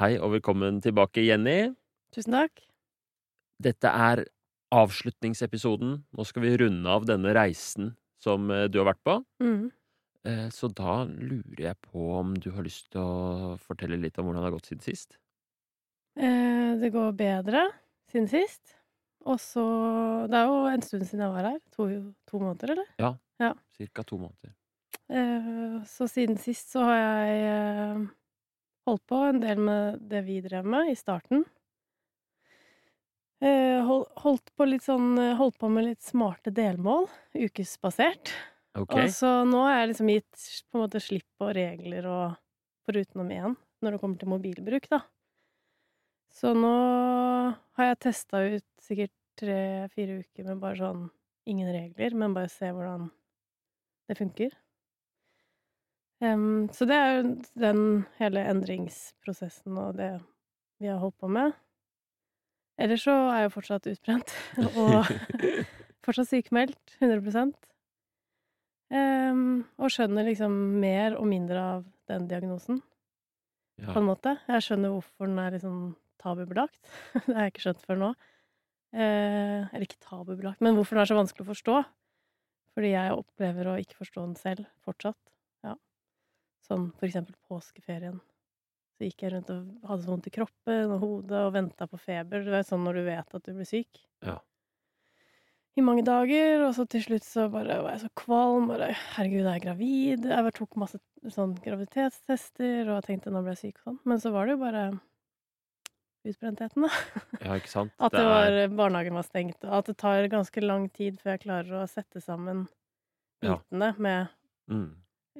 Hei og velkommen tilbake, Jenny. Tusen takk. Dette er avslutningsepisoden. Nå skal vi runde av denne reisen som eh, du har vært på. Mhm. Eh, Så da lurer jeg på om du har lyst til å fortelle litt om hvordan det har gått siden sist? Eh, det går bedre siden sist. Og så Det er jo en stund siden jeg var her. To, to måneder, eller? Ja, Cirka to måneder. Så siden sist så har jeg holdt på en del med det vi drev med i starten. Eh, holdt på sånn eh, Holdt på med litt smarte delmål. Ukesbasert. Okay. Og så nå har jeg liksom gitt på en måte slipp på regler og forutenom én når det kommer til mobilbruk, da. Så nå har jeg testa ut sikkert tre-fire uker med bare sånn ingen regler, men bare se hvordan det funker. Em, så det er jo den hele endringsprosessen og det vi har holdt på med. Ellers så er jeg fortsatt utbrent og fortsatt sykemeldt. 100 um, og skjønner liksom mer og mindre av den diagnosen, på en måte. Jeg skjønner hvorfor den er liksom tabubelagt. det har jeg ikke skjønt før nå. Eh, eller ikke tabubelagt, men hvorfor den er så vanskelig å forstå. Fordi jeg opplever å ikke forstå den selv fortsatt. Sånn for eksempel påskeferien. Så gikk jeg rundt og hadde så vondt i kroppen og hodet og venta på feber. Det er sånn når du vet at du blir syk. Ja. I mange dager, og så til slutt så bare var jeg så kvalm. Bare, herregud, jeg er gravid. Jeg bare tok masse sånn graviditetstester og jeg tenkte nå ble jeg syk og sånn. Men så var det jo bare utbrentheten, da. ja, ikke sant? At det var, barnehagen var stengt, og at det tar ganske lang tid før jeg klarer å sette sammen Ja. med mm.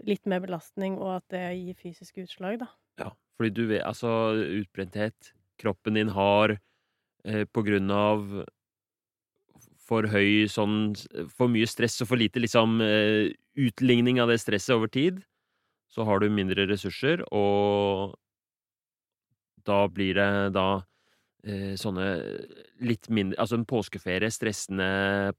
Litt mer belastning, og at det gir fysiske utslag, da. Ja, fordi du vet Altså, utbrenthet kroppen din har eh, på grunn av for høy sånn For mye stress og for lite liksom eh, utligning av det stresset over tid, så har du mindre ressurser, og da blir det da eh, sånne litt mindre Altså en påskeferie, stressende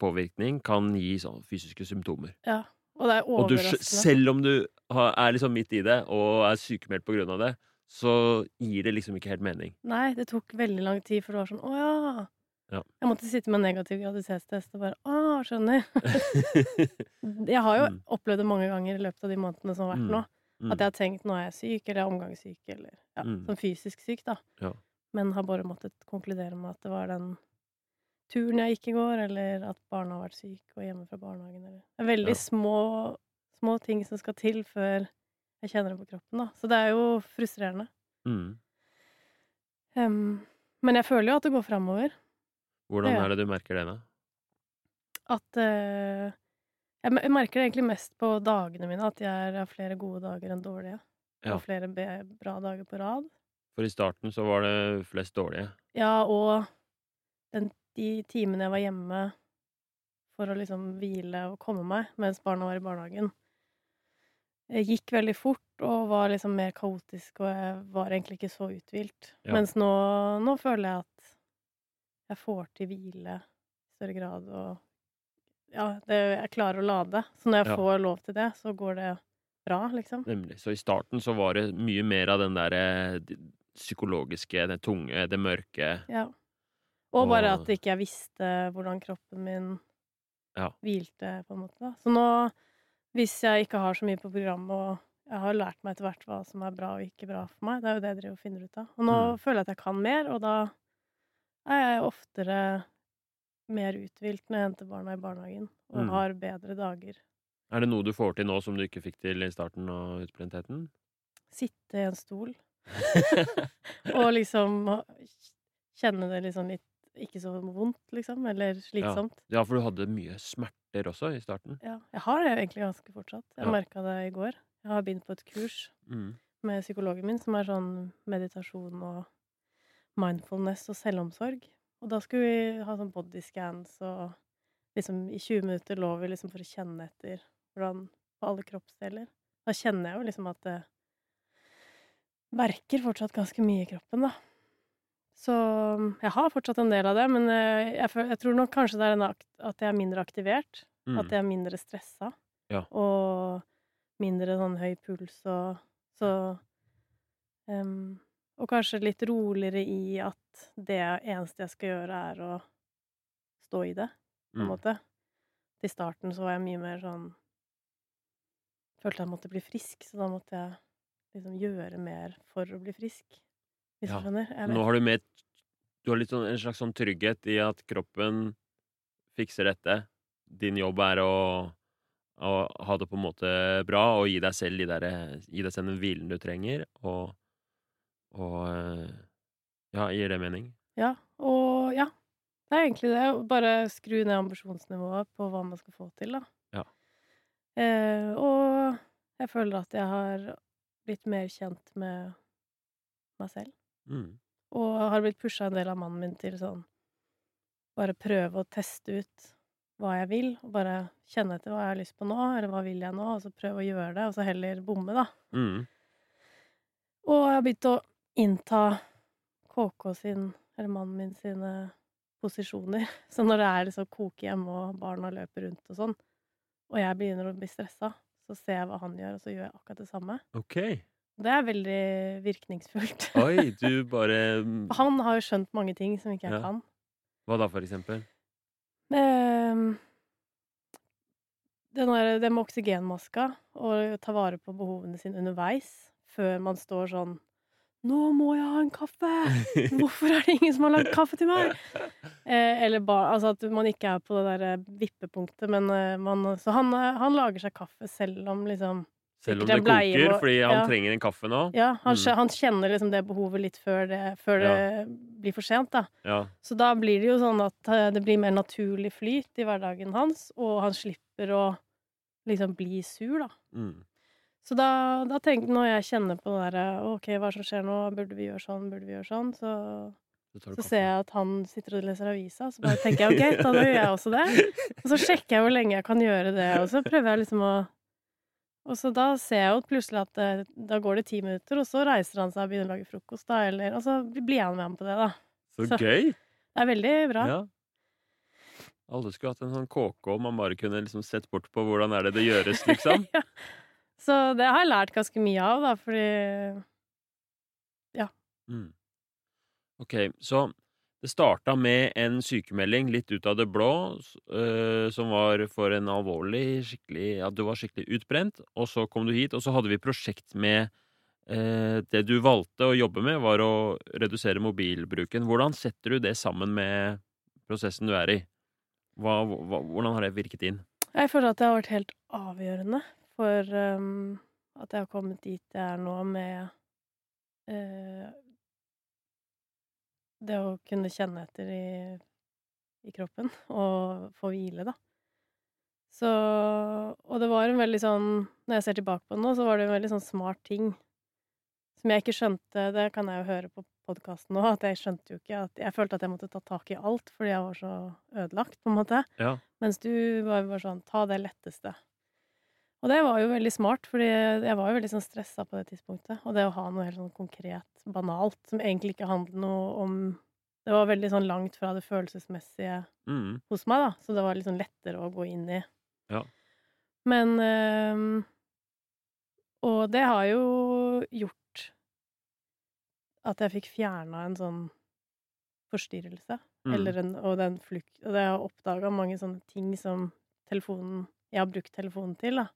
påvirkning, kan gi sånn fysiske symptomer. Ja. Og det er Og du, selv om du er liksom midt i det og er sykemeldt på grunn av det, så gir det liksom ikke helt mening. Nei, det tok veldig lang tid, for det var sånn Å ja. Ja. Jeg måtte sitte med negativ graviditetstest og bare Å, skjønner. Jeg har jo Mm. opplevd det mange ganger i løpet av de månedene som har vært Mm. nå. Mm. At jeg har tenkt nå er jeg syk, eller jeg er omgangssyk, eller ja, Mm. sånn fysisk syk, da. Ja. Men har bare måttet konkludere med at det var den turen jeg gikk i går, eller at barna har vært syke og hjemme fra barnehagen, eller Det er veldig Ja. små, små ting som skal til før jeg kjenner det på kroppen, da. Så det er jo frustrerende. Mm. Um, men jeg føler jo at det går framover. Hvordan er det du merker det, da? At uh, jeg, merker det egentlig mest på dagene mine, at jeg er- har flere gode dager enn dårlige. Ja. Og flere bra dager på rad. For i starten så var det flest dårlige. Ja, og den, de timene jeg var hjemme for å liksom hvile og komme meg mens barna var i barnehagen, jeg gikk veldig fort og var liksom mer kaotisk, og jeg var egentlig ikke så uthvilt. Ja. Mens nå, nå føler jeg at jeg får til hvile i større grad, og ja, det, jeg klarer å lade. Så når jeg Ja. får lov til det, så går det bra, liksom. Nemlig. Så i starten så var det mye mer av den derre psykologiske, det tunge, det mørke. Ja. Og bare at at ikke jeg visste hvordan kroppen min Ja. hvilte, på en måte. da. Så nå, hvis jeg ikke har så mye på programmet, og jeg har lært meg etter hvert hva som er bra og ikke bra for meg, det er jo det jeg driver og finner ut av. Og nå Mm. føler jeg at jeg kan mer, og da er jeg oftere mer uthvilt når jeg henter barna i barnehagen, og Mm. har bedre dager. Er det noe du får til nå som du ikke fikk til i starten av utbrentheten? Sitte i en stol og liksom kjenne det liksom litt ikke så vondt, liksom, eller slitsomt. ja, for du hadde mye smerter også i starten. Ja, jeg har det egentlig ganske fortsatt. Jeg Ja. merka det i går. Jeg har begynt på et kurs Mm. med psykologen min som er sånn meditasjon og mindfulness og selvomsorg. Og da skulle vi ha sånn bodyscans og liksom i 20 minutter lå vi liksom for å kjenne etter hvordan på alle kroppsdeler. Da kjenner jeg jo liksom at det verker fortsatt ganske mye i kroppen, da. Så jeg har fortsatt en del av det, men eh, jeg, jeg tror nok kanskje det er at jeg er mindre aktivert. Mm. At jeg er mindre stressa. Ja. Og mindre sånn høy puls og Så um, Og kanskje litt roligere i at det eneste jeg skal gjøre, er å stå i det, på en Mm. måte. Til starten så var jeg mye mer sånn Følte jeg måtte bli frisk, så da måtte jeg liksom gjøre mer for å bli frisk. Hvis Ja. du skjønner? Jeg Nå har du med, Du har sånn, en slags sånn trygghet i at kroppen fikser dette. Din jobb er å, å ha det på en måte bra og gi deg selv de der, gi deg selv den hvilen du trenger, og, og Ja, gir det mening? Ja, og ja. Det er egentlig det. Bare skru ned ambisjonsnivået på hva man skal få til, da. Ja. Eh, og jeg føler at jeg har blitt mer kjent med meg selv. Mm. Og har blitt pusha en del av mannen min til sånn Bare prøve å teste ut hva jeg vil, og bare kjenne etter hva jeg har lyst på nå, eller hva vil jeg nå, og så prøve å gjøre det, og så heller bomme, da. Mm. Og jeg har begynt å innta KK sin, eller mannen min sine posisjoner. Så når det er liksom koke hjemme, og barna løper rundt og sånn, og jeg begynner å bli stressa, så ser jeg hva han gjør, og så gjør jeg akkurat det samme. OK. Det er veldig virkningsfullt. Oi, du bare mm, Han har jo skjønt mange ting som ikke jeg Ja. kan. Hva da, for eksempel? Det den der, det med oksygenmaska, og ta vare på behovene sine underveis, før man står sånn Nå må jeg ha en kaffe! Hvorfor er det ingen som har lagd kaffe til meg? Eh, eller bare altså at man ikke er på det der vippepunktet, men eh, man Så han, eh, han lager seg kaffe selv om liksom Selv om det koker, fordi han ja. trenger en kaffe nå? Ja, han, Mm. han kjenner liksom det behovet litt før det, før det blir for sent, da. Ja. Så da blir det jo sånn at eh, det blir mer naturlig flyt i hverdagen hans, og han slipper å liksom bli sur, da. Mm. Så da, da tenker når jeg kjenner på det derre OK, hva som skjer nå? Burde vi gjøre sånn? Burde vi gjøre sånn? Så, Så ser jeg at han sitter og leser avisa, så bare tenker jeg OK, da gjør jeg også det. Og så sjekker jeg hvor lenge jeg kan gjøre det, og så prøver jeg liksom å Og så da ser jeg jo plutselig at det, da går det ti minutter, og så reiser han seg og begynner å lage frokost, da, eller Og så blir han med ham på det, da. Så så- gøy! Det er veldig bra. Ja. Alle skulle hatt en sånn KK, og man bare kunne liksom sett bort på hvordan er det det gjøres, liksom. ja. Så det har jeg lært ganske mye av, da, fordi Mm. Ok, så det starta med en sykemelding litt ut av det blå, øh, som var for en alvorlig skikkelig Ja, du var skikkelig utbrent, og så kom du hit, og så hadde vi prosjekt med uh, Det du valgte å jobbe med, var å redusere mobilbruken. Hvordan setter du det sammen med prosessen du er i? Hva, hva, hvordan har det virket inn? Jeg føler at det har vært helt avgjørende for um, at jeg har kommet dit jeg er nå, med eh, det å kunne kjenne etter i, i kroppen og få hvile, da. Så Og det var en veldig sånn Når jeg ser tilbake på det nå, så var det en veldig sånn smart ting som jeg ikke skjønte Det kan jeg jo høre på podkasten nå, at jeg skjønte jo ikke at Jeg følte at jeg måtte ta tak i alt fordi jeg var så ødelagt, på en måte. Ja. Mens du var bare sånn Ta det letteste. Og det var jo veldig smart, fordi jeg var jo veldig sånn stressa på det tidspunktet. Og det å ha noe helt sånn konkret, banalt, som egentlig ikke handler noe om Det var veldig sånn langt fra det følelsesmessige Mm. hos meg, da. Så det var sånn lettere å gå inn i. Ja. Men øh, Og det har jo gjort at jeg fikk fjerna en sånn forstyrrelse. Mm. Eller en, og den flukt Og det har jeg oppdaga mange sånne ting som telefonen Jeg har brukt telefonen til, da.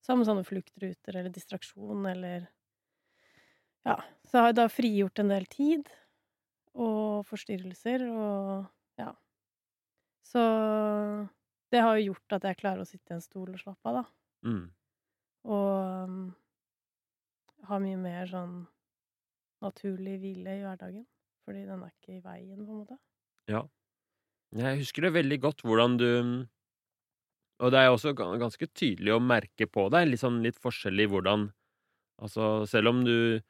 Som sånne fluktruter eller distraksjon eller Ja. Så har jeg da frigjort en del tid og forstyrrelser og Ja. Så det har jo gjort at jeg klarer å sitte i en stol og slappe av, da. Mm. Og um, ha mye mer sånn naturlig hvile i hverdagen. Fordi den er ikke i veien, på en måte. Ja. Jeg husker det veldig godt hvordan du Og det er også ganske tydelig å merke på deg, litt sånn litt forskjellig i hvordan Altså, selv om du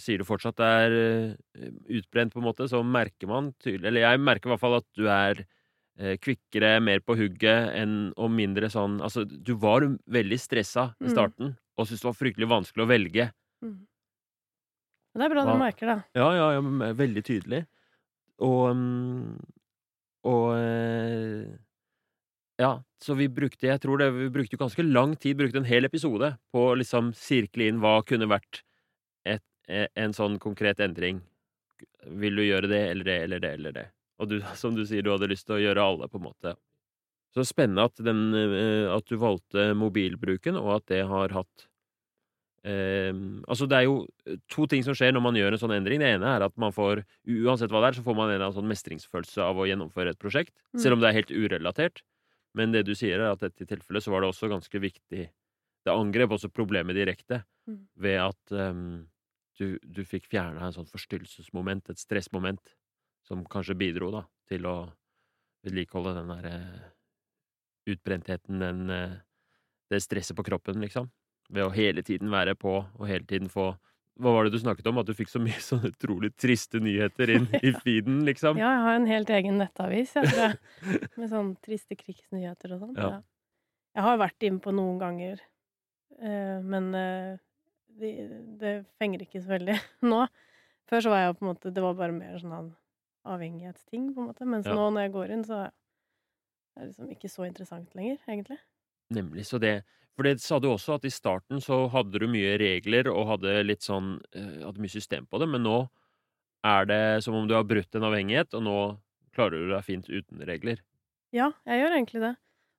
sier du fortsatt er eh, utbrent, på en måte, så merker man tydelig Eller jeg merker i hvert fall at du er eh, kvikkere, mer på hugget, enn, og mindre sånn Altså, du var veldig stressa i Mm. starten, og syntes det var fryktelig vanskelig å velge. Mm. Det er bra du merker det. Ja, ja, ja, veldig tydelig. Og mm, Og eh, Ja, så vi brukte Jeg tror det Vi brukte ganske lang tid, brukte en hel episode på å liksom sirkle inn hva kunne vært eh, en sånn konkret endring. Vil du gjøre det eller det eller det eller det? Og du, som du sier, du hadde lyst til å gjøre alle, på en måte. Så spennende at, den, eh, at du valgte mobilbruken, og at det har hatt eh, Altså, det er jo to ting som skjer når man gjør en sånn endring. Det ene er at man får, uansett hva det er, så får man en sånn mestringsfølelse av å gjennomføre et prosjekt. Mm. Selv om det er helt urelatert. Men det du sier, er at i dette tilfellet så var det også ganske viktig Det angrep også problemet direkte Mm. ved at ehm, du, du fikk fjerna en sånn forstyrrelsesmoment, et stressmoment, som kanskje bidro da til å vedlikeholde den derre utbrentheten, den eh, det stresset på kroppen, liksom. Ved å hele tiden være på, og hele tiden få Hva var det du snakket om? At du fikk så mye sånne utrolig triste nyheter inn i feeden, liksom? Ja, jeg har en helt egen nettavis, jeg, tror jeg. Med sånn triste krigsnyheter og sånn. Ja. Ja. Jeg har vært inne på noen ganger, eh, men eh, det, det fenger ikke så veldig nå. Før så var jeg på en måte Det var bare mer sånn en avhengighetsting, på en måte. Mens Ja. nå når jeg går inn, så er det liksom ikke så interessant lenger, egentlig. Nemlig. Så det For det sa du også, at i starten så hadde du mye regler og hadde litt sånn eh, Hadde mye system på det, men nå er det som om du har brutt en avhengighet, og nå klarer du deg fint uten regler. Ja, jeg gjør egentlig det.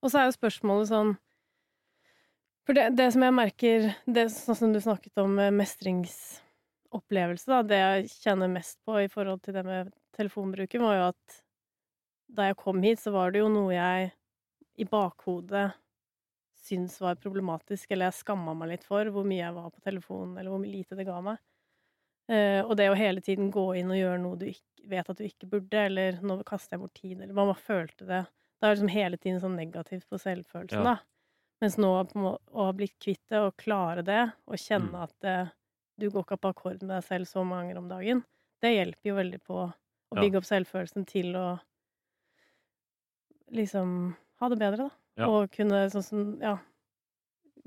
Og så er jo spørsmålet sånn For det, det som jeg merker det, Sånn som du snakket om eh, mestringsopplevelse, da. Det jeg kjenner mest på i forhold til det med telefonbruken, var jo at da jeg kom hit, så var det jo noe jeg i bakhodet syntes var problematisk, eller jeg skamma meg litt for hvor mye jeg var på telefonen, eller hvor lite det ga meg. Eh, og det å hele tiden gå inn og gjøre noe du ikke, vet at du ikke burde, eller nå kaster jeg bort tid, eller hva man følte det. Det er liksom hele tiden sånn negativt på selvfølelsen, Ja. da. Mens nå å ha blitt kvitt det, og klare det, og kjenne Mm. at det, du går ikke på akkord med deg selv så mange ganger om dagen, det hjelper jo veldig på å bygge opp selvfølelsen til å liksom ha det bedre, da. Ja. Og kunne sånn som, ja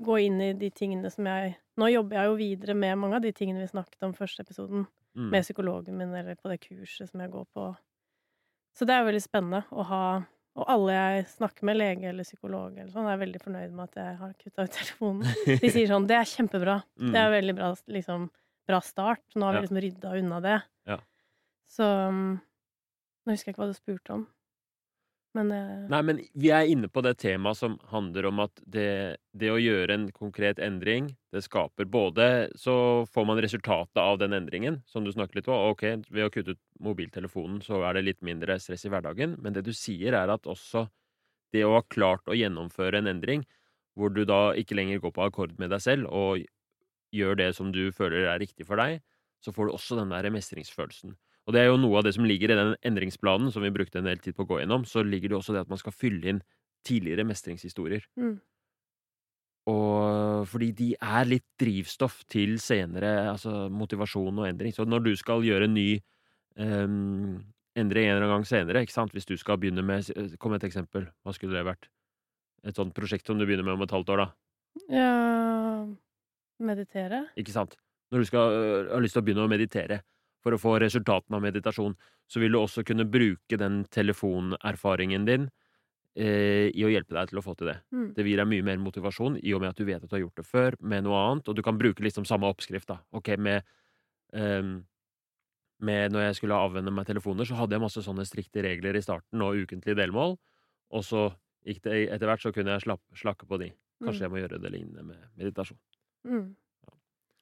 Gå inn i de tingene som jeg Nå jobber jeg jo videre med mange av de tingene vi snakket om første episoden, Mm. med psykologen min, eller på det kurset som jeg går på. Så det er jo veldig spennende å ha Og alle jeg snakker med, lege eller psykolog eller sånn, er veldig fornøyd med at jeg har kutta ut telefonen. De sier sånn 'Det er kjempebra. Mm. Det er veldig bra, liksom, bra start. Nå har vi liksom rydda unna det.' Ja. Så um, Nå husker jeg ikke hva du spurte om. Men eh, Nei, men vi er inne på det temaet som handler om at det, det å gjøre en konkret endring, det skaper både Så får man resultatet av den endringen, som du snakket litt om. Ok, ved å kutte ut mobiltelefonen, så er det litt mindre stress i hverdagen. Men det du sier, er at også det å ha klart å gjennomføre en endring, hvor du da ikke lenger går på akkord med deg selv og gjør det som du føler er riktig for deg, så får du også den der mestringsfølelsen. Og det er jo noe av det som ligger i den endringsplanen som vi brukte en del tid på å gå gjennom, så ligger det også det at man skal fylle inn tidligere mestringshistorier. mm, Og fordi de er litt drivstoff til senere altså motivasjon og endring. Så når du skal gjøre en ny um, endring en eller annen gang senere, ikke sant, hvis du skal begynne med Kom med et eksempel. Hva skulle det vært? Et sånt prosjekt som du begynner med om et halvt år, da. Ja Meditere? Ikke sant? Når du skal, øh, har lyst til å begynne å meditere for å få resultatene av meditasjon, så vil du også kunne bruke den telefonerfaringen din eh, i å hjelpe deg til å få til det. Mm. Det vil deg mye mer motivasjon i og med at du vet at du har gjort det før med noe annet, og du kan bruke liksom samme oppskrift, da. Ok, med, ehm, med Når jeg skulle avvenne meg telefoner, så hadde jeg masse sånne strikte regler i starten og ukentlige delmål, og så gikk det etter hvert så kunne jeg slappe, slakke på de. Kanskje Mm. jeg må gjøre det lignende med meditasjon. Mm.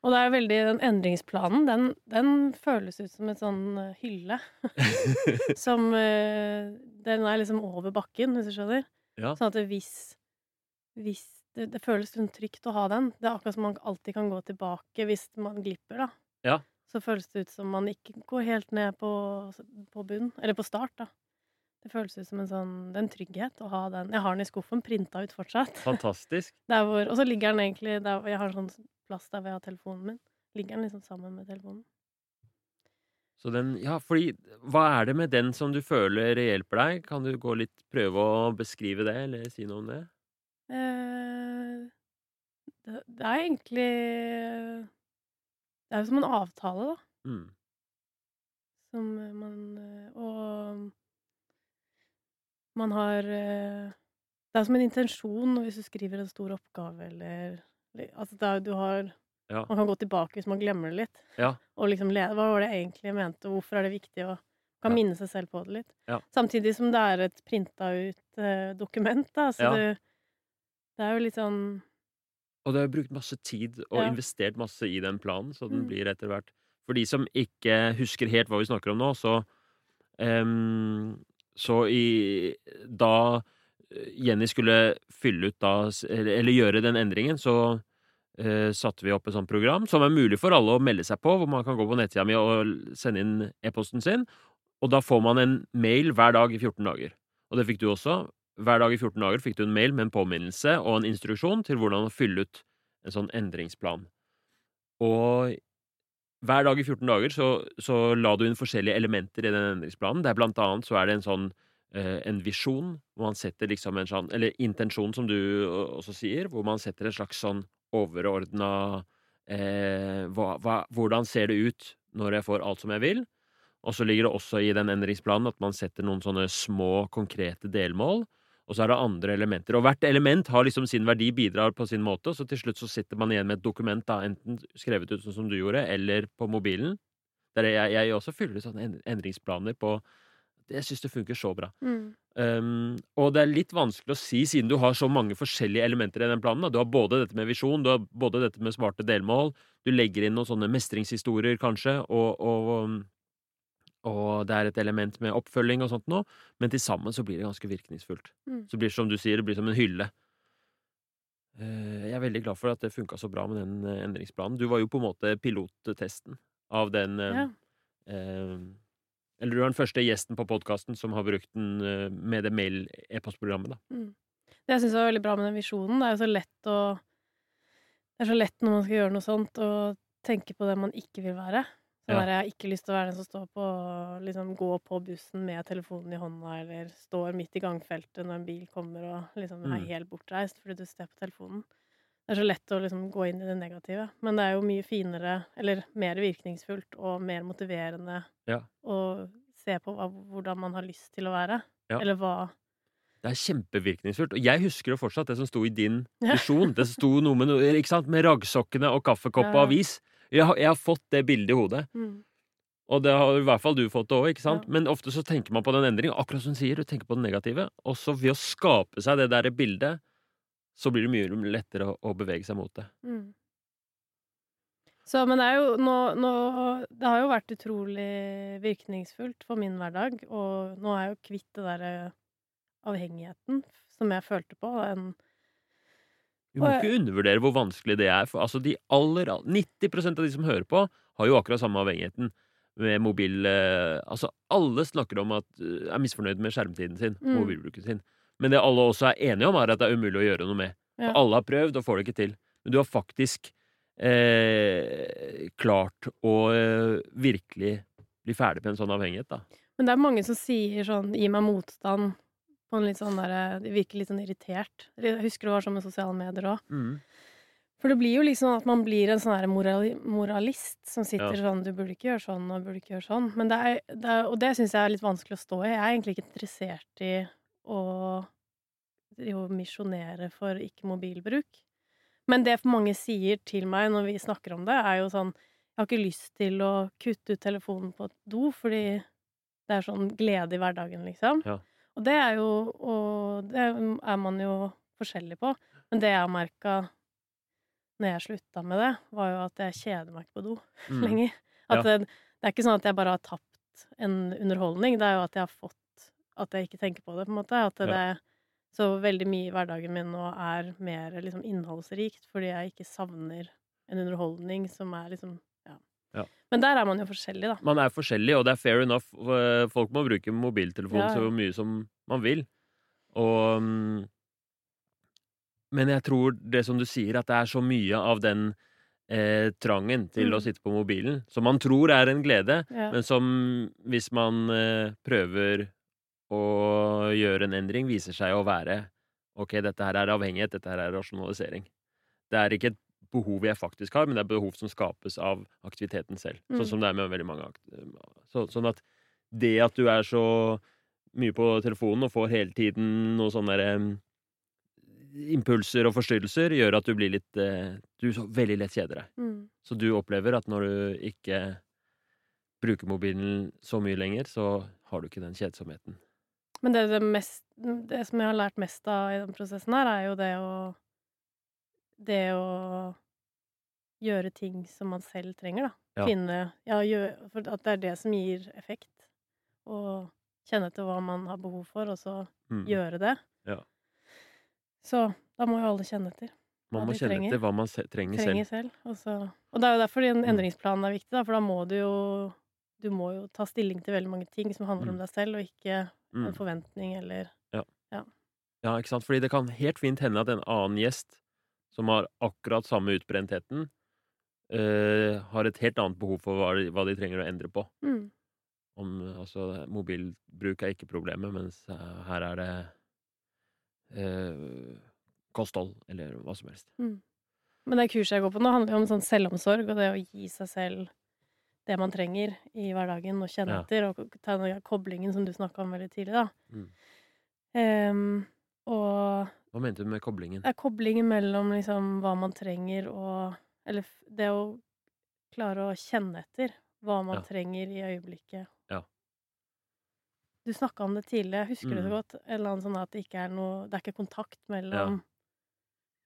Og det er veldig Den endringsplanen, den, den føles ut som et sånn eh, hylle. som eh, Den er liksom over bakken, hvis du skjønner. Ja. Sånn at det hvis, hvis det, det føles sånn trygt å ha den. Det er akkurat som man alltid kan gå tilbake hvis man glipper, da. Ja. Så føles det ut som man ikke går helt ned på, på bunn. Eller på start, da. Det føles ut som en sånn Det er en trygghet å ha den. Jeg har den i skuffen, printa ut fortsatt. Fantastisk. Der hvor, og så ligger den egentlig der, Jeg har en sånn der hvor jeg har telefonen min. Ligger den liksom sammen med telefonen. Så den, ja, fordi Hva er det med den som du føler hjelper deg? Kan du gå litt, prøve å beskrive det, eller si noe om det? Eh, det, det er egentlig Det er jo som en avtale, da. Mm. Som man eh, Og man har eh, Det er som en intensjon hvis du skriver en stor oppgave, eller- Altså, det er, du har Ja. Man kan gå tilbake hvis man glemmer det litt. Ja. Og liksom Hva var det jeg egentlig mente, og hvorfor er det viktig? å kan Ja. minne seg selv på det litt. Ja. Samtidig som det er et printa ut eh, dokument, da. Så det, det er jo litt sånn Og du har brukt masse tid og investert masse i den planen, så den Mm. blir etter hvert For de som ikke husker helt hva vi snakker om nå, så um, Så i Da Jenny skulle fylle ut da Eller, gjøre den endringen, så eh, satte vi opp et sånt program som er mulig for alle å melde seg på, hvor man kan gå på nettsida mi og sende inn e-posten sin. Og da får man en mail hver dag i 14 dager. Og det fikk du også. Hver dag i 14 dager fikk du en mail med en påminnelse og en instruksjon til hvordan å fylle ut en sånn endringsplan. Og hver dag i 14 dager så, så la du inn forskjellige elementer i den endringsplanen. Der blant annet så er det en sånn en visjon, hvor man setter liksom en sånn Eller intensjon, som du også sier, hvor man setter en slags sånn overordna eh, Hvordan ser det ut når jeg får alt som jeg vil? Og så ligger det også i den endringsplanen at man setter noen sånne små, konkrete delmål. Og så er det andre elementer. Og hvert element har liksom sin verdi, bidrar på sin måte. Og så til slutt så sitter man igjen med et dokument, da, enten skrevet ut sånn som du gjorde, eller på mobilen. Der jeg, jeg også fyller sånne endringsplaner på Jeg syns det funker så bra. mm. Um, og det er litt vanskelig å si, siden du har så mange forskjellige elementer i den planen. Da. Du har både dette med visjon, du har både dette med smarte delmål, du legger inn noen sånne mestringshistorier, kanskje, og, og, og det er et element med oppfølging og sånt nå, men til sammen så blir det ganske virkningsfullt. Mm. Så blir det som du sier, det blir som en hylle. Eh, Jeg er veldig glad for at det funka så bra med den eh, endringsplanen. Du var jo på en måte pilottesten av den eh, Ja. eh, Eller du er den første gjesten på podkasten som har brukt den eh, med det mail-e-postprogrammet, da. Mm. Det jeg syns var veldig bra med den visjonen, det er jo så lett å Det er så lett når man skal gjøre noe sånt, å tenke på det man ikke vil være. Sånn Ja. Jeg har ikke lyst til å være den som står på liksom gå på bussen med telefonen i hånda, eller står midt i gangfeltet når en bil kommer og liksom er Mm. helt bortreist fordi du ser på telefonen. Det er så lett å liksom gå inn i det negative. Men det er jo mye finere, eller mer virkningsfullt og mer motiverende Ja. å se på hva, hvordan man har lyst til å være. Ja. Eller hva Det er kjempevirkningsfullt. Og jeg husker jo fortsatt det som sto i din visjon. Det sto noe med ikke sant? med raggsokkene og kaffekopp og avis. Jeg har, jeg har fått det bildet i hodet. mm. Og det har i hvert fall du fått det òg, ikke sant? Ja. Men ofte så tenker man på den endringen, akkurat som du sier, du tenker på det negative. Og så ved å skape seg det der bildet, så blir det mye lettere å, å bevege seg mot det. Mm. Så, men det er jo nå, nå Det har jo vært utrolig virkningsfullt for min hverdag, og nå er jeg jo kvitt det derre avhengigheten som jeg følte på. En, Vi må ikke undervurdere hvor vanskelig det er. For altså de aller, 90% av de som hører på, har jo akkurat samme avhengigheten med mobil. Eh, altså alle snakker om at eh, er misfornøyd med skjermtiden sin, Mm. mobilbruken sin. Men det alle også er enige om, er at det er umulig å gjøre noe med. Ja. Alle har prøvd og får det ikke til. Men du har faktisk eh, klart å eh, virkelig bli ferdig med en sånn avhengighet, da. men det er mange som sier sånn 'gi meg motstand' på en litt sånn derre De virker litt sånn irritert. Jeg husker det var sånn med sosiale medier òg. For det blir jo liksom at man blir en sånn her moralist som sitter Ja. sånn 'Du burde ikke gjøre sånn, og burde ikke gjøre sånn'. Men det er, det er, og det syns jeg er litt vanskelig å stå i. Jeg er egentlig ikke interessert i å misjonere for ikke-mobilbruk. Men det mange sier til meg når vi snakker om det, er jo sånn 'Jeg har ikke lyst til å kutte ut telefonen på et do, fordi det er sånn glede i hverdagen', liksom. Ja. Og det er jo Og det er man jo forskjellig på. Men det jeg merka når jeg slutta med det, var jo at jeg kjeder meg ikke på do Mm. lenger. At det, det er ikke sånn at jeg bare har tapt en underholdning, det er jo at jeg har fått At jeg ikke tenker på det, på en måte. At det, Ja. Så veldig mye i hverdagen min nå er mer liksom innholdsrikt, fordi jeg ikke savner en underholdning som er liksom ja. Ja. Men der er man jo forskjellig, da. Man er forskjellig, og det er fair enough. Eh, Folk må bruke mobiltelefonen Ja, så mye som man vil. Og mm, Men jeg tror det som du sier, at det er så mye av den eh, trangen til å Mm. sitte på mobilen, som man tror er en glede, men som hvis man eh, prøver å gjøre en endring, viser seg å være Ok, dette her er avhengighet, dette her er rasjonalisering. Det er ikke et behov jeg faktisk har, men det er behov som skapes av aktiviteten selv. Mm. Sånn som det er med veldig mange så, Sånn at det at du er så mye på telefonen og får hele tiden noen sånne um, impulser og forstyrrelser gjør at du blir litt uh, Du så veldig lett kjeder deg. Mm. Så du opplever at når du ikke bruker mobilen så mye lenger, så har du ikke den kjedsomheten. Men det, det, mest, det som jeg har lært mest av i den prosessen her, er jo det å Det å gjøre ting som man selv trenger, da. Ja. Finne Ja, gjør, for at det er det som gir effekt. Og kjenne til hva man har behov for, og så Mm. gjøre det. Ja. Så da må jo alle kjenne etter. Man må kjenne trenger. etter hva man se trenger, Trenger selv. selv. Og, så, og det er jo derfor en endringsplan er viktig, da, for da må du jo Du må jo ta stilling til veldig mange ting som handler om Mm. deg selv, og ikke en Mm. forventning eller Ja, ikke sant? Fordi det kan helt fint hende at en annen gjest som har akkurat samme utbrentheten, øh, har et helt annet behov for hva de, hva de trenger å endre på. mm. Om, altså, mobilbruk er ikke problemet, mens her er det øh, kosthold, eller hva som helst. Mm. Men det kurset jeg går på nå, handler jo om sånn selvomsorg og det å gi seg selv det man trenger i hverdagen, og kjenne Ja. etter, og ta den koblingen som du snakka om veldig tidlig, da. Mm. Um, og Hva mente du med koblingen? er koblingen mellom liksom hva man trenger og Eller det å klare å kjenne etter hva man Ja. trenger i øyeblikket. Ja. Du snakka om det tidlig, jeg husker det så Mm. godt. En eller annen sånn at det ikke er noe Det er ikke kontakt mellom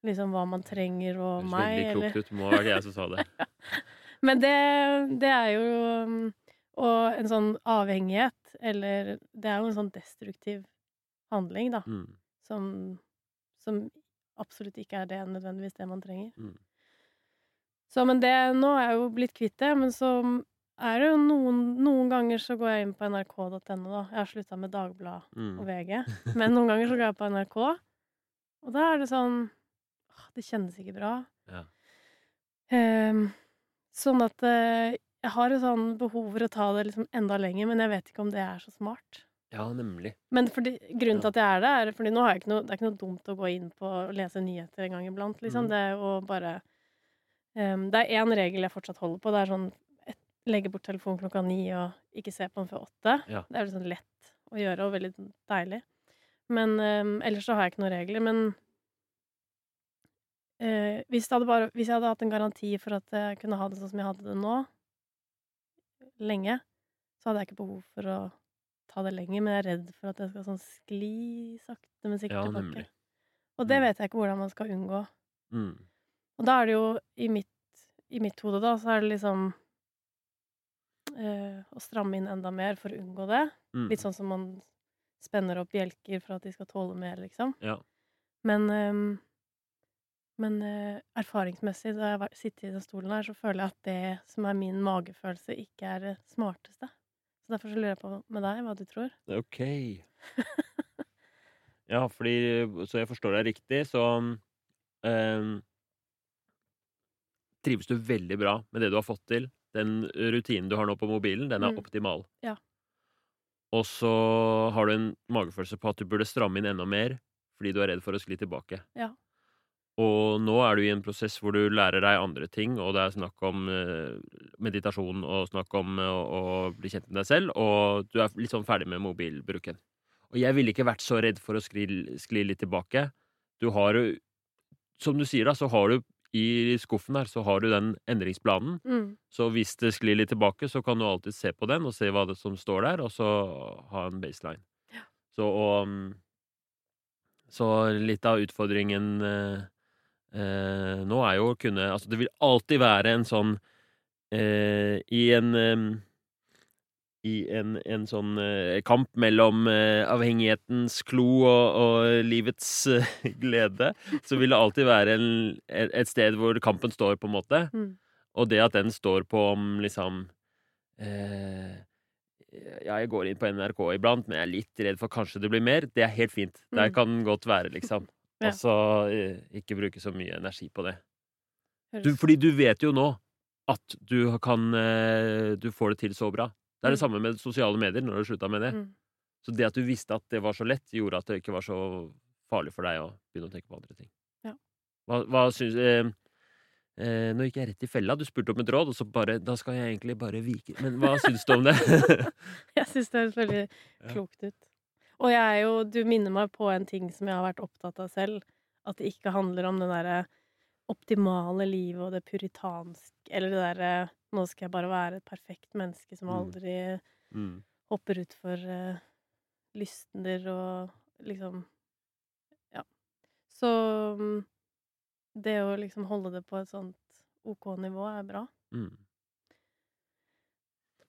liksom hva man trenger og meg. Det Høres veldig eller klokt ut. Må være det jeg som sa det. Men det, det er jo um, Og en sånn avhengighet, eller Det er jo en sånn destruktiv handling, da, Mm. som, som absolutt ikke er det nødvendigvis det man trenger. Mm. Så, men det Nå er jeg jo blitt kvitt det, men så er det jo noen Noen ganger så går jeg inn på nrk.no, da. Jeg har slutta med Dagbladet Mm. og VG. Men noen ganger så går jeg på NRK, og da er det sånn åh, Det kjennes ikke bra. Ja. Ehm, sånn at eh, jeg har et sånn behov for å ta det liksom enda lenger, men jeg vet ikke om det er så smart. ja, nemlig. Men fordi, grunnen til at jeg er det, er fordi nå har jeg ikke noe, det er ikke noe dumt å gå inn på og lese nyheter en gang iblant. Liksom. Mm. Det er jo bare um, Det er én regel jeg fortsatt holder på. Det er sånn et, legge bort telefonen klokka ni og ikke se på den før åtte. Ja. Det er liksom lett å gjøre og veldig deilig. Men um, ellers så har jeg ikke noen regler. Men eh, hvis, det bare, hvis jeg hadde hatt en garanti for at jeg kunne ha det sånn som jeg hadde det nå, lenge, så hadde jeg ikke behov for å ta det lenger, men jeg er redd for at jeg skal sånn skli sakte, men sikkert Ja, tilbake. nemlig. Og det Mm. vet jeg ikke hvordan man skal unngå. Mm. Og da er det jo i mitt, i mitt hode, da, så er det liksom eh, å stramme inn enda mer for å unngå det. Mm. Litt sånn som man spenner opp bjelker for at de skal tåle mer, liksom. Ja. Men, ehm, men uh, erfaringsmessig, da jeg sitter i den stolen her, så føler jeg at det som er min magefølelse, ikke er det smarteste. Så derfor så lurer jeg på med deg hva du tror. Ok. ja, fordi Så jeg forstår deg riktig, så um, Trives du veldig bra med det du har fått til? Den rutinen du har nå på mobilen, den er Mm. optimal. Ja. Og så har du en magefølelse på at du burde stramme inn enda mer fordi du er redd for å skli tilbake. Ja. Og nå er du i en prosess hvor du lærer deg andre ting, og det er snakk om eh, meditasjon og snakk om eh, å, bli kjent med deg selv, og du er litt sånn ferdig med mobilbruken. Og jeg ville ikke vært så redd for å skli, skli litt tilbake. Du har jo Som du sier, da, så har du i skuffen her så har du den endringsplanen. Mm. Så hvis det sklir litt tilbake, så kan du alltid se på den og se hva det som står der, og så ha en baseline. Ja. Så og mm, Så litt av utfordringen eh, nå er jo kunne Altså, det vil alltid være en sånn eh, I en eh, i en, en sånn eh, kamp mellom eh, avhengighetens klo og, og livets eh, glede, så vil det alltid være en, et, sted hvor kampen står, på en måte. Mm. Og det at den står på om liksom eh, Ja, jeg går inn på NRK iblant, men jeg er litt redd for kanskje det blir mer. Det er helt fint. Det Mm. kan godt være, liksom. Ja. Og så eh, ikke bruke så mye energi på det. Du, fordi du vet jo nå at du kan eh, Du får det til så bra. Det er det Mm. samme med sosiale medier når du slutta med det. Mm. Så det at du visste at det var så lett, gjorde at det ikke var så farlig for deg å begynne å tenke på andre ting. Ja. Hva, hva syns eh, eh, Nå gikk jeg rett i fella. Du spurte om et råd, og så bare Da skal jeg egentlig bare vike Men hva syns du om det? Jeg syns det høres veldig klokt ut. Og jeg er jo Du minner meg på en ting som jeg har vært opptatt av selv. At det ikke handler om det derre optimale livet og det puritanske Eller det derre 'nå skal jeg bare være et perfekt menneske som Mm. aldri Mm. hopper utfor uh, lystner og liksom Ja. Så mm, det å liksom holde det på et sånt OK nivå er bra. Mm.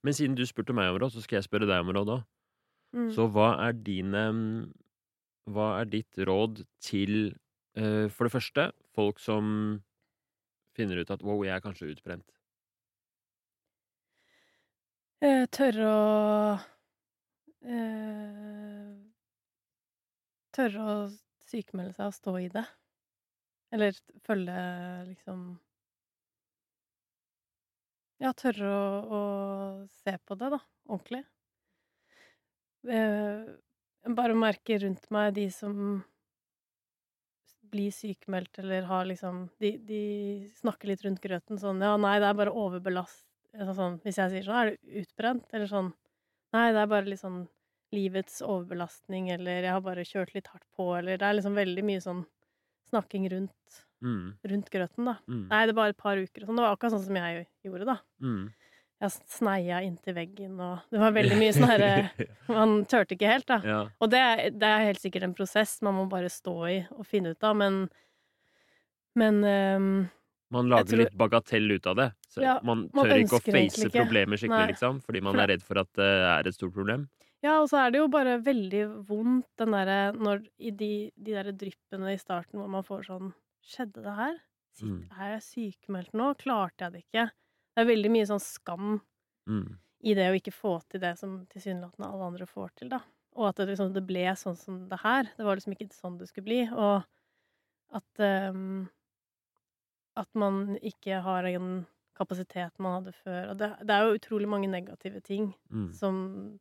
Men siden du spurte meg om råd, så skal jeg spørre deg om råd òg. Mm. Så hva er dine mm, Hva er ditt råd til uh, For det første, folk som finner ut at wow, jeg er kanskje utbrent. Eh, tørre å uh, Tørre å sykemelde seg og stå i det. Eller følge liksom Ja, tørre å, å se på det, da. Ordentlig. Eh, bare merker rundt meg de som blir sykemeldt eller har liksom de, de snakker litt rundt grøten sånn Ja, nei, det er bare overbelast altså sånn, Hvis jeg sier sånn, er du utbrent? Eller sånn Nei, det er bare litt sånn livets overbelastning, eller jeg har bare kjørt litt hardt på, eller Det er liksom veldig mye sånn snakking rundt, Mm. rundt grøten, da. Mm. Nei, det er bare et par uker og sånn. Det var akkurat sånn som jeg gjorde, da. Mm. Jeg sneia inntil veggen, og det var veldig mye sånn herre Man turte ikke helt, da. ja. Og det, det er helt sikkert en prosess man må bare stå i og finne ut av, men Men um, Man lager tror- litt bagatell ut av det. Så Ja, man man tør ikke å face ikke. problemer skikkelig, Nei. liksom, fordi man er redd for at det er et stort problem. Ja, og så er det jo bare veldig vondt, den derre når I de, de derre dryppene i starten hvor man får sånn Skjedde det her? Sitt, Mm. Er jeg sykemeldt nå? Klarte jeg det ikke? Det er veldig mye sånn skam Mm. i det å ikke få til det som tilsynelatende alle andre får til, da. Og at det, liksom, det ble sånn som det her. Det var liksom ikke sånn det skulle bli. Og at um, At man ikke har en kapasitet man hadde før. Og det, det er jo utrolig mange negative ting Mm. som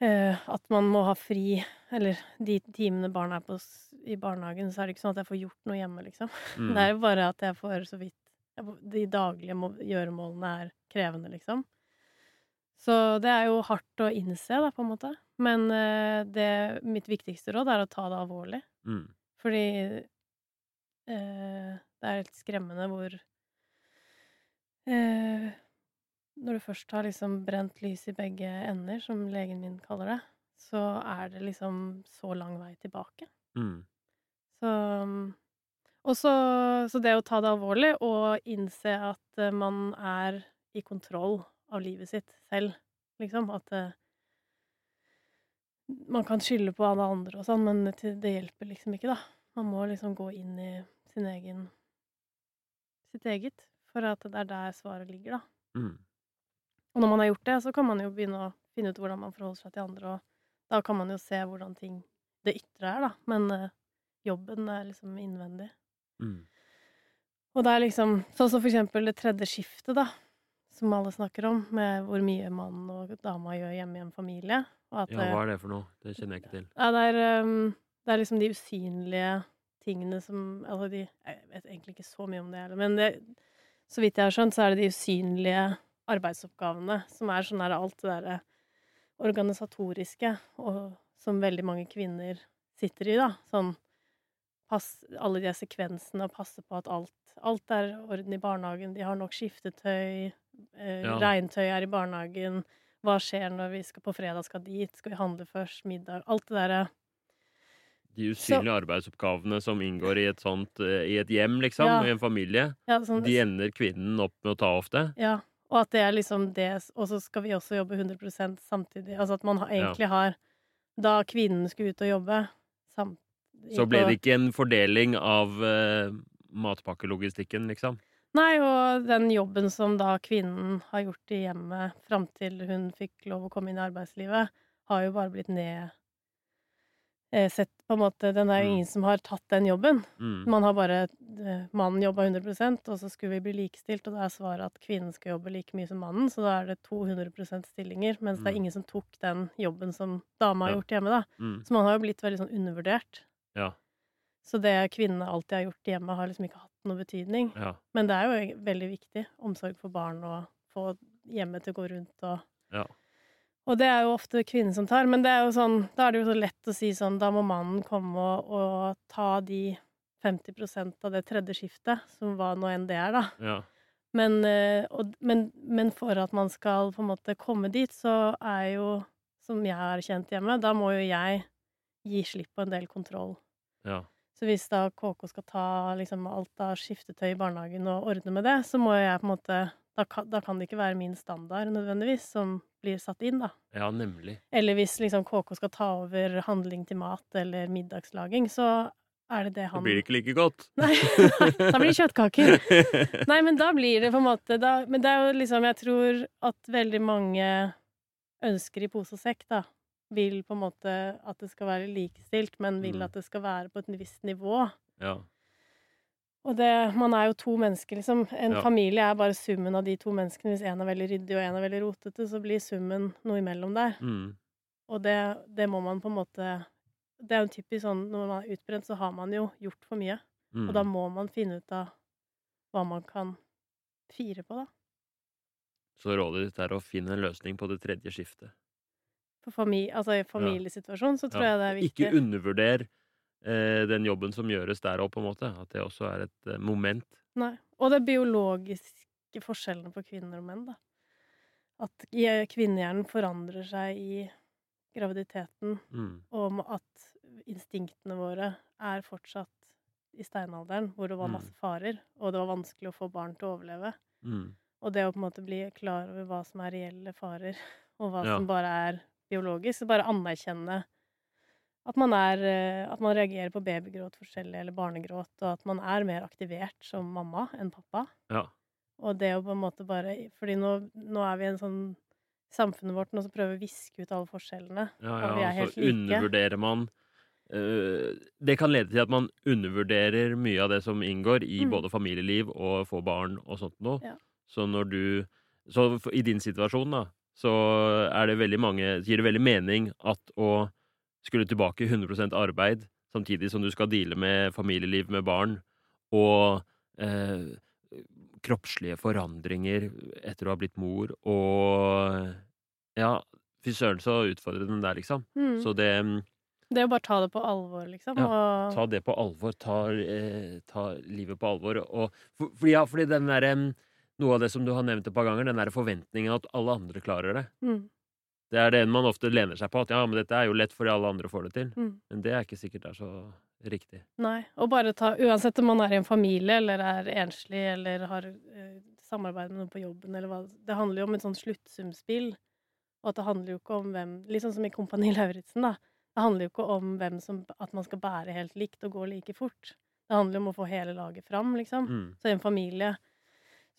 eh, At man må ha fri, eller de timene barna er på i barnehagen, så er det ikke sånn at jeg får gjort noe hjemme, liksom. Mm. Det er jo bare at jeg får så vidt De daglige gjøremålene er krevende, liksom. Så det er jo hardt å innse, da, på en måte. Men eh, det, mitt viktigste råd er å ta det alvorlig. Mm. Fordi eh, det er helt skremmende hvor eh, Når du først har liksom brent lys i begge ender, som legen min kaller det, så er det liksom så lang vei tilbake. Mm. Så Og så, så det å ta det alvorlig og innse at eh, man er i kontroll av livet sitt selv, liksom. At uh, man kan skylde på alle andre og sånn, men det, det hjelper liksom ikke, da. Man må liksom gå inn i sin egen sitt eget, for at det er der svaret ligger, da. Mm. Og når man har gjort det, så kan man jo begynne å finne ut hvordan man forholder seg til andre, og da kan man jo se hvordan ting det ytre er, da. Men uh, jobben er liksom innvendig. Mm. Og det er liksom sånn som for eksempel det tredje skiftet, da. Som alle snakker om, med hvor mye mann og dama gjør hjemme i en familie. Ja, hva er det for noe? Det kjenner jeg ikke til. Ja, det er, um, det er liksom de usynlige tingene som Altså de Jeg vet egentlig ikke så mye om det heller, men det, så vidt jeg har skjønt, så er det de usynlige arbeidsoppgavene som er sånn der alt det derre organisatoriske, og som veldig mange kvinner sitter i, da. Sånn pass, alle de sekvensene og passe på at alt Alt er orden i barnehagen, de har nok skiftetøy, eh, Ja. regntøy er i barnehagen, hva skjer når vi skal på fredag skal dit, skal vi handle først, middag Alt det derre De usynlige arbeidsoppgavene som inngår i et sånt eh, I et hjem, liksom, Ja. i en familie, ja, sånn, de ender kvinnen opp med å ta ofte. Ja, og at det er liksom det Og så skal vi også jobbe 100 samtidig. Altså at man egentlig har Da kvinnen skulle ut og jobbe sam, Så ble det ikke en fordeling av uh, matpakkelogistikken, liksom. Nei, og den jobben som da kvinnen har gjort i hjemmet fram til hun fikk lov å komme inn i arbeidslivet, har jo bare blitt ned eh, Sett på en måte Den er jo Mm. ingen som har tatt den jobben. Mm. Man har bare eh, Mannen jobba 100% og så skulle vi bli likestilt, og da er svaret at kvinnen skal jobbe like mye som mannen, så da er det 200% stillinger, mens det Mm. er ingen som tok den jobben som dama har Ja. gjort hjemme, da. Mm. Så man har jo blitt veldig sånn undervurdert. Ja. Så det kvinnene alltid har gjort hjemme, har liksom ikke hatt noe betydning. Ja. Men det er jo veldig viktig. Omsorg for barn og få hjemmet til å gå rundt og Ja. Og det er jo ofte kvinnen som tar, men det er jo sånn, da er det jo så lett å si sånn Da må mannen komme og, og ta de 50% av det tredje skiftet, som hva nå enn det er, da. Ja. Men, eh, og, men, men for at man skal på en måte komme dit, så er jo, som jeg har kjent hjemme, da må jo jeg gi slipp på en del kontroll. Ja. Så hvis da KK skal ta liksom alt av skiftetøy i barnehagen og ordne med det, så må jeg på en måte da kan, da kan det ikke være min standard nødvendigvis som blir satt inn, da. ja, nemlig. Eller hvis liksom KK skal ta over handling til mat eller middagslaging, så er det det han Da blir ikke like godt. Nei, da blir det kjøttkaker. Nei, men da blir det på en måte da, Men det er jo liksom Jeg tror at veldig mange ønsker i pose og sekk, da. Vil på en måte at det skal være likestilt, men vil Mm. at det skal være på et visst nivå. ja. Og det Man er jo to mennesker, liksom. En Ja. familie er bare summen av de to menneskene. Hvis én er veldig ryddig og én er veldig rotete, så blir summen noe imellom der. Mm. Og det, det må man på en måte Det er jo typisk sånn når man er utbrent, så har man jo gjort for mye. Mm. Og da må man finne ut av hva man kan fire på, da. Så rådet ditt er å finne en løsning på det tredje skiftet. For fami altså, I familiesituasjonen så tror jeg det er viktig. Ikke undervurder eh, den jobben som gjøres der òg, på en måte. At det også er et eh, moment. Nei. Og det biologiske forskjellene på kvinner og menn, da. At kvinnehjernen forandrer seg i graviditeten, Mm. og at instinktene våre er fortsatt i steinalderen, hvor det var Mm. masse farer, og det var vanskelig å få barn til å overleve. Mm. Og det å på en måte bli klar over hva som er reelle farer, og hva Ja. som bare er biologisk, bare anerkjenne at man er eh, At man reagerer på babygråt forskjellig, eller barnegråt, og at man er mer aktivert som mamma enn pappa. Ja. Og det å på en måte bare Fordi nå, nå er vi i en sånn Samfunnet vårt nå som prøver å viske ut alle forskjellene. Ja, Og vi er ja, helt så like. undervurderer man uh, Det kan lede til at man undervurderer mye av det som inngår i Mm. både familieliv og få barn og sånt noe. Ja. Så når du Så i din situasjon, da, så er det veldig mange Gir det veldig mening at å skulle tilbake i 100% arbeid, samtidig som du skal deale med familieliv med barn, og eh, kroppslige forandringer etter å ha blitt mor, og Ja, fy søren så utfordrende det er, liksom. Mm. Så det Det er jo bare å ta det på alvor, liksom. Ja, og, Ta det på alvor. Ta, eh, ta livet på alvor. Og, for, fordi, ja, fordi den derre Noe av det som du har nevnt et par ganger, den der forventningen at alle andre klarer det. mm, Det er det man ofte lener seg på. At ja, men dette er jo lett fordi alle andre får det til. mm. Men det er ikke sikkert det er så riktig. Nei. Og bare ta Uansett om man er i en familie, eller er enslig, eller har eh, samarbeid med noen på jobben, eller hva Det handler jo om et sånt sluttsumspill. Og at det handler jo ikke om hvem Litt sånn som i Kompani Lauritzen, da. Det handler jo ikke om hvem som At man skal bære helt likt og gå like fort. Det handler jo om å få hele laget fram, liksom. Mm. Så en familie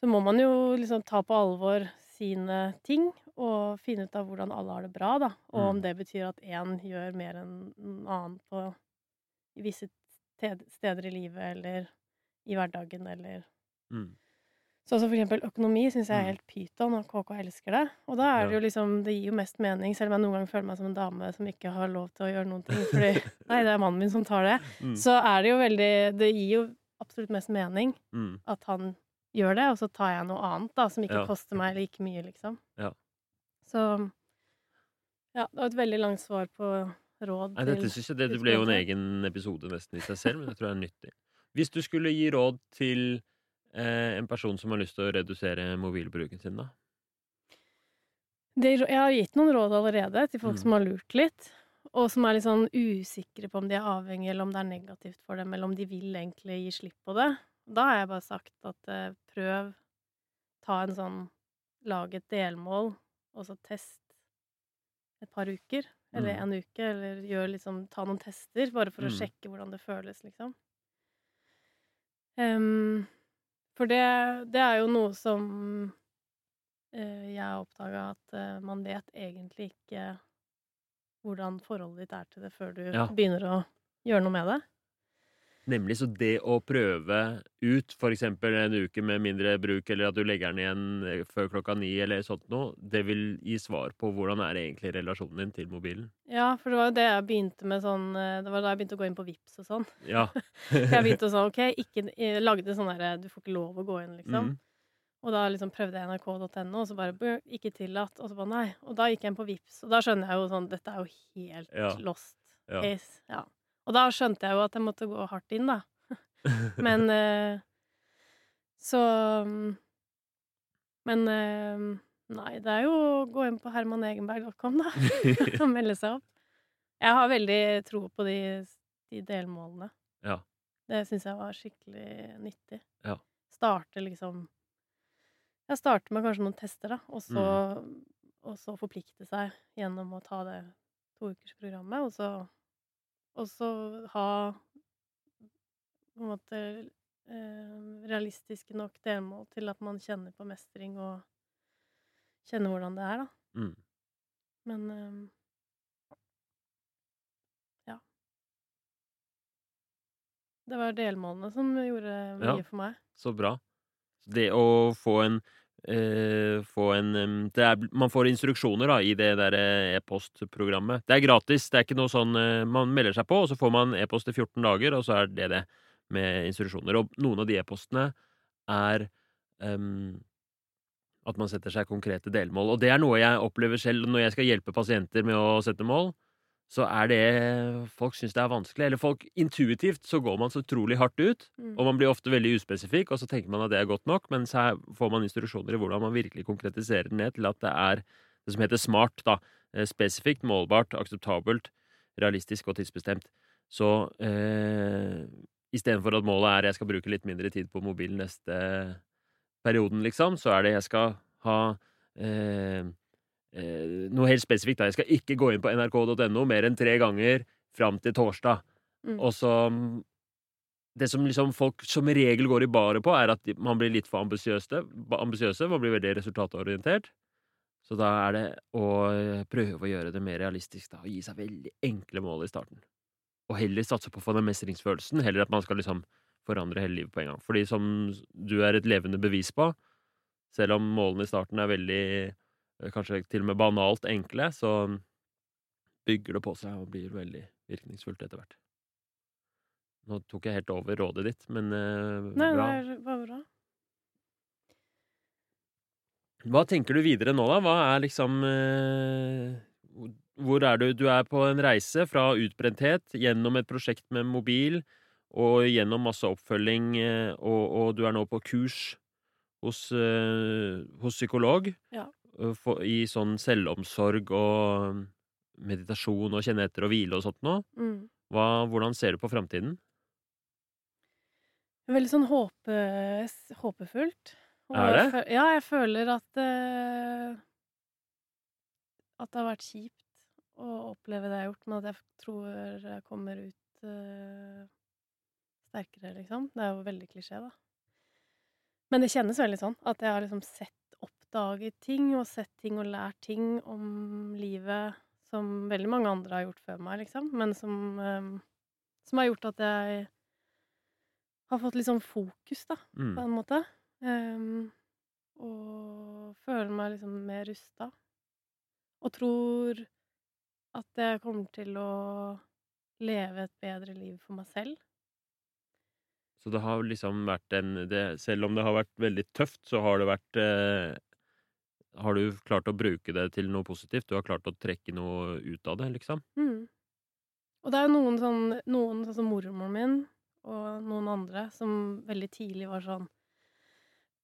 så må man jo liksom ta på alvor sine ting, og finne ut av hvordan alle har det bra, da. Og om Mm. det betyr at én gjør mer enn en annen på visse steder i livet, eller i hverdagen, eller Mm. Sånn som for eksempel økonomi syns jeg er Mm. helt pyton, og KK elsker det. Og da er det jo liksom Det gir jo mest mening, selv om jeg noen ganger føler meg som en dame som ikke har lov til å gjøre noen ting, fordi Nei, det er mannen min som tar det. Mm. Så er det jo veldig Det gir jo absolutt mest mening Mm. at han gjør det, og så tar jeg noe annet da, som ikke Ja. koster meg like mye, liksom. Ja. Så Ja, det var et veldig langt svar på råd Nei, dette synes jeg det, det ble jo en egen episode nesten i seg selv, men jeg tror det er nyttig. Hvis du skulle gi råd til eh, en person som har lyst til å redusere mobilbruken sin, da? det, Jeg har gitt noen råd allerede til folk Mm. som har lurt litt, og som er litt sånn usikre på om de er avhengige, eller om det er negativt for dem, eller om de vil egentlig gi slipp på det. Da har jeg bare sagt at eh, prøv, ta en sånn Lag et delmål, og så test et par uker. Eller Mm. en uke, eller gjør liksom, ta noen tester, bare for å Mm. sjekke hvordan det føles, liksom. Um, for det, det er jo noe som uh, jeg har oppdaga at uh, man vet egentlig ikke hvordan forholdet ditt er til det før du Ja. begynner å gjøre noe med det. Nemlig så det å prøve ut for eksempel en uke med mindre bruk, eller at du legger den igjen eh, før klokka ni, eller sånt noe, det vil gi svar på hvordan er egentlig relasjonen din til mobilen. Ja, for det var jo det jeg begynte med sånn eh, Det var da jeg begynte å gå inn på Vips og sånn. Ja. Jeg begynte å sånn, ok, ikke, jeg lagde sånn derre Du får ikke lov å gå inn, liksom. Mm. Og da liksom prøvde jeg nrk.no, og så bare ikke tillatt. Og så bare nei. Og da gikk jeg inn på Vips, og da skjønner jeg jo sånn Dette er jo helt Ja. lost Ja. case. Ja. Og da skjønte jeg jo at jeg måtte gå hardt inn, da. Men eh, Så mm, Men eh, Nei, det er jo å gå inn på hermanegenberg.com, da, og melde seg opp. Jeg har veldig tro på de, de delmålene. Ja. Det syns jeg var skikkelig nyttig. Ja. Starte liksom Jeg starter med kanskje noen tester, da, og så, og så forplikte seg gjennom å ta det toukersprogrammet, og så og så ha på en måte eh, realistiske nok delmål til at man kjenner på mestring og kjenner hvordan det er, da. Mm. Men eh, ja. Det var delmålene som gjorde mye Ja. for meg. Så bra. Det å få en eh, få en um, er, Man får instruksjoner da, i det der eh, e-postprogrammet. Det er gratis. Det er ikke noe sånn uh, Man melder seg på, og så får man e-post i 14 dager, og så er det det med instruksjoner. Og noen av de e-postene er um, at man setter seg konkrete delmål. Og det er noe jeg opplever selv når jeg skal hjelpe pasienter med å sette mål. Så er det Folk syns det er vanskelig. Eller folk intuitivt så går man så utrolig hardt ut. Mm. Og man blir ofte veldig uspesifikk, og så tenker man at det er godt nok, men så får man instruksjoner i hvordan man virkelig konkretiserer det ned til at det er det som heter smart, da. Eh, Spesifikt, målbart, akseptabelt, realistisk og tidsbestemt. Så eh, istedenfor at målet er jeg skal bruke litt mindre tid på mobilen neste perioden, liksom, så er det jeg skal ha eh, eh, noe helt spesifikt. da. Jeg skal ikke gå inn på nrk.no mer enn tre ganger fram til torsdag. Mm. Og så mm, Det som liksom folk som regel går i baret på, er at man blir litt for ambisiøse. Man blir veldig resultatorientert. Så da er det å eh, prøve å gjøre det mer realistisk, da, og gi seg veldig enkle mål i starten. Og heller satse på å få den mestringsfølelsen, heller at man skal liksom forandre hele livet på en gang. Fordi som du er et levende bevis på, selv om målene i starten er veldig eh, Kanskje til og med banalt enkle, så bygger det på seg og blir veldig virkningsfullt etter hvert. Nå tok jeg helt over rådet ditt, men eh, Nei, bra. det var bra. Hva tenker du videre nå, da? Hva er liksom eh, Hvor er du? Du er på en reise fra utbrenthet gjennom et prosjekt med mobil og gjennom masse oppfølging, eh, og, og du er nå på kurs hos, eh, hos psykolog Ja. Eh, for, i sånn selvomsorg og meditasjon og kjenne etter og hvile og sånt noe. Mm. Hva, hvordan ser du på framtiden? Veldig sånn håpe, håpefullt. Og Er det? jeg Ja, jeg føler at uh, At det har vært kjipt å oppleve det jeg har gjort, men at jeg tror jeg kommer ut uh, sterkere, liksom. Det er jo veldig klisjé, da. Men det kjennes veldig sånn. At jeg har liksom sett, oppdaget ting, og sett ting og lært ting om livet som veldig mange andre har gjort før meg, liksom. Men som, eh, som har gjort at jeg har fått litt sånn fokus, da, på Mm. en måte. Um, og føler meg liksom mer rusta. Og tror at jeg kommer til å leve et bedre liv for meg selv. Så det har liksom vært en det, Selv om det har vært veldig tøft, så har det vært eh, Har du klart å bruke det til noe positivt? Du har klart å trekke noe ut av det, liksom? Mm. Og det er jo noen sånn Noen, sånn som mormoren min, og noen andre, som veldig tidlig var sånn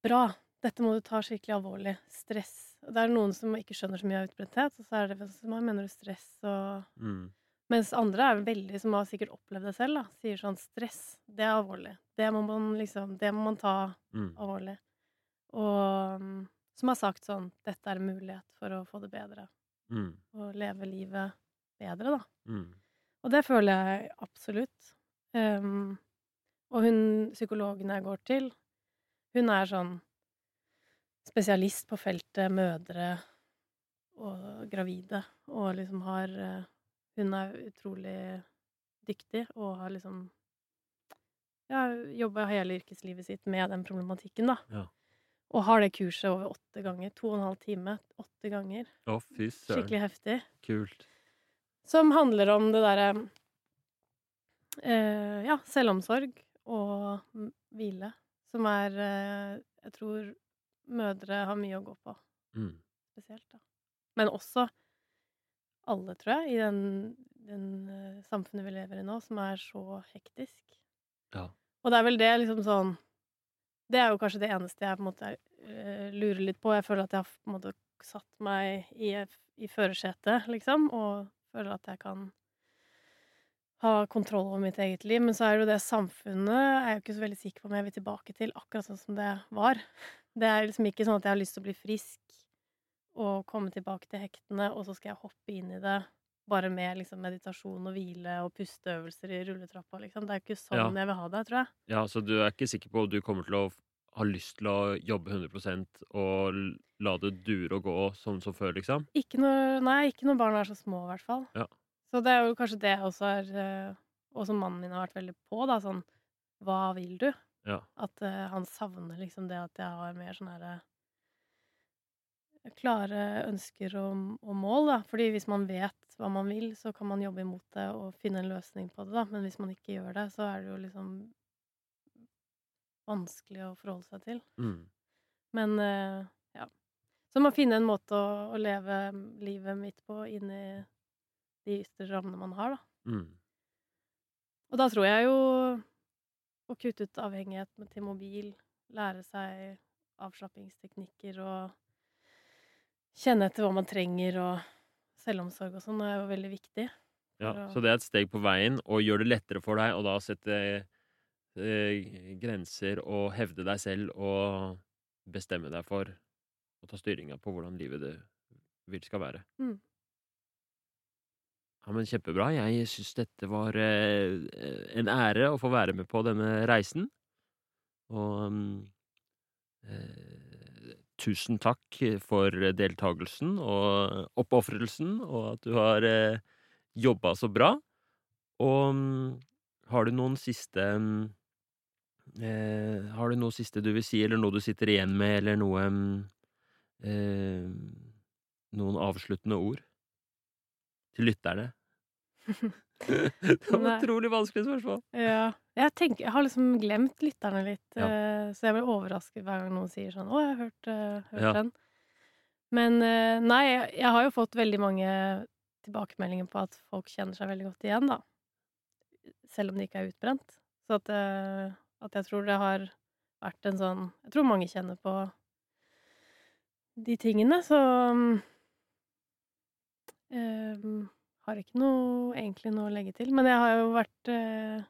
Bra! Dette må du ta skikkelig alvorlig. Stress. Og det er noen som ikke skjønner så mye av utbrenthet, og så er det Hva mener du stress og Mm. Mens andre er veldig, som har sikkert opplevd det selv, da, sier sånn stress, det er alvorlig. Det må man liksom Det må man ta Mm. alvorlig. Og mm, som har sagt sånn Dette er en mulighet for å få det bedre. Mm. Og leve livet bedre, da. Mm. Og det føler jeg absolutt. Um, og hun psykologen jeg går til, hun er sånn spesialist på feltet mødre og gravide, og liksom har eh, Hun er utrolig dyktig og har liksom ja, jobba hele yrkeslivet sitt med den problematikken, da. Ja. Og har det kurset over åtte ganger. To og en halv time. Åtte ganger. Å, fy søren. Skikkelig heftig. Kult. Som handler om det derre eh, Ja, selvomsorg og hvile. Som er eh, Jeg tror mødre har mye å gå på, Mm. spesielt, da. Men også alle, tror jeg, i den, den eh, samfunnet vi lever i nå, som er så hektisk. Ja. Og det er vel det liksom sånn Det er jo kanskje det eneste jeg på en måte eh, lurer litt på. Jeg føler at jeg har på en måte satt meg i, i førersetet, liksom, og føler at jeg kan ha kontroll over mitt eget liv. Men så er det jo det samfunnet er jeg jo ikke så veldig sikker på om jeg vil tilbake til akkurat sånn som det var. Det er liksom ikke sånn at jeg har lyst til å bli frisk og komme tilbake til hektene, og så skal jeg hoppe inn i det bare med liksom meditasjon og hvile og pusteøvelser i rulletrappa, liksom. Det er ikke sånn Ja. jeg vil ha det, tror jeg. Ja, så du er ikke sikker på om du kommer til å ha lyst til å jobbe 100 og la det dure og gå sånn som før, liksom? Ikke når, nei, ikke når barna er så små, i hvert fall. Ja. Så det er jo kanskje det jeg også er eh, Og som mannen min har vært veldig på, da, sånn Hva vil du? Ja. At uh, han savner liksom det at jeg har mer sånn herre Klare ønsker og, og mål, da. Fordi hvis man vet hva man vil, så kan man jobbe imot det og finne en løsning på det, da. Men hvis man ikke gjør det, så er det jo liksom vanskelig å forholde seg til. Mm. Men eh, ja. Så må man finne en måte å, å leve livet mitt på inni de ytre rammene man har, da. Mm. Og da tror jeg jo å kutte ut avhengighet til mobil, lære seg avslappingsteknikker og kjenne etter hva man trenger, og selvomsorg og sånn, er jo veldig viktig. Ja, å- så det er et steg på veien, og gjør det lettere for deg å da sette eh, grenser og hevde deg selv og bestemme deg for å ta styringa på hvordan livet du vil skal være. Mm. Ja, men Kjempebra. Jeg syns dette var eh, en ære å få være med på denne reisen. Og mm, eh, tusen takk for deltakelsen og oppofrelsen, og at du har eh, jobba så bra. Og mm, har du noen siste mm, eh, Har du noe siste du vil si, eller noe du sitter igjen med, eller noe mm, eh, Noen avsluttende ord til lytterne? det var utrolig vanskelig spørsmål. Ja. Jeg, tenker, jeg har liksom glemt lytterne litt, Ja. eh, så jeg blir overrasket hver gang noen sier sånn 'Å, jeg har hørt, uh, hørt Ja. den'. Men uh, nei, jeg, jeg har jo fått veldig mange tilbakemeldinger på at folk kjenner seg veldig godt igjen, da. Selv om de ikke er utbrent. Så at, at jeg tror det har vært en sånn Jeg tror mange kjenner på de tingene, så um, har ikke noe, egentlig noe å legge til. Men jeg har jo vært eh,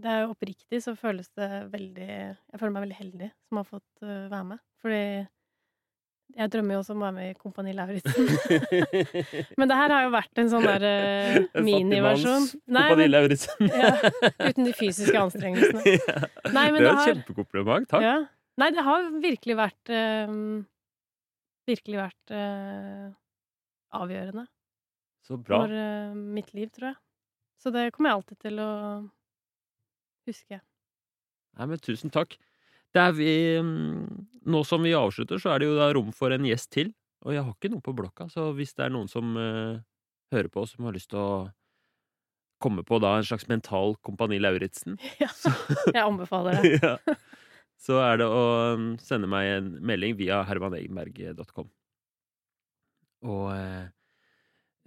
Det er jo oppriktig, så føles det veldig Jeg føler meg veldig heldig som har fått eh, være med. Fordi jeg drømmer jo også om å være med i Kompani Lauritzen. men det her har jo vært en sånn der uh, miniversjon. Kompani Lauritzen. ja, uten de fysiske anstrengelsene. Ja. Nei, men det er det et har- kjempekompliment. Takk. Ja. Nei, det har virkelig vært uh, Virkelig vært uh, avgjørende Så bra. for eh, mitt liv, tror jeg. Så det kommer jeg alltid til å huske. Nei, men tusen takk. Det er vi, mm, nå som vi avslutter, så er det jo da rom for en gjest til. Og jeg har ikke noe på blokka, så hvis det er noen som eh, hører på, som har lyst til å komme på da en slags mental Kompani Lauritzen, Ja, jeg anbefaler det. ja, så er det å mm, sende meg en melding via hermanegenberg.com. Og eh,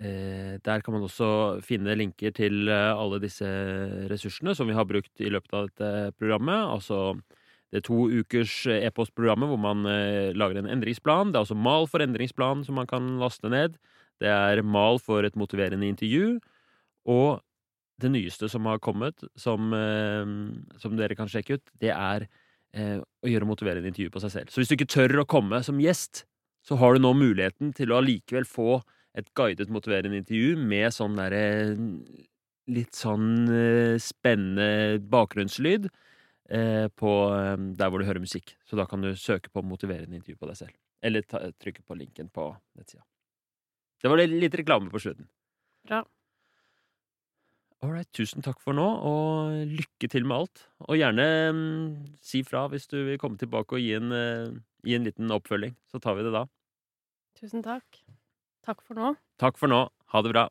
der kan man også finne linker til eh, alle disse ressursene som vi har brukt i løpet av dette programmet. Altså det to ukers eh, e-postprogrammet hvor man eh, lager en endringsplan. Det er også mal for endringsplan som man kan laste ned. Det er mal for et motiverende intervju. Og det nyeste som har kommet, som, eh, som dere kan sjekke ut, det er eh, å gjøre motiverende intervju på seg selv. Så hvis du ikke tør å komme som gjest, så har du nå muligheten til å allikevel få et guidet motiverende intervju med sånn derre litt sånn eh, spennende bakgrunnslyd eh, på eh, der hvor du hører musikk. Så da kan du søke på motiverende intervju på deg selv. Eller ta, trykke på linken på nettsida. Det var litt reklame på slutten. Bra. Ålreit, tusen takk for nå, og lykke til med alt. Og gjerne mm, si fra hvis du vil komme tilbake og gi en, uh, gi en liten oppfølging. Så tar vi det da. Tusen takk. Takk for nå. Takk for nå. Ha det bra.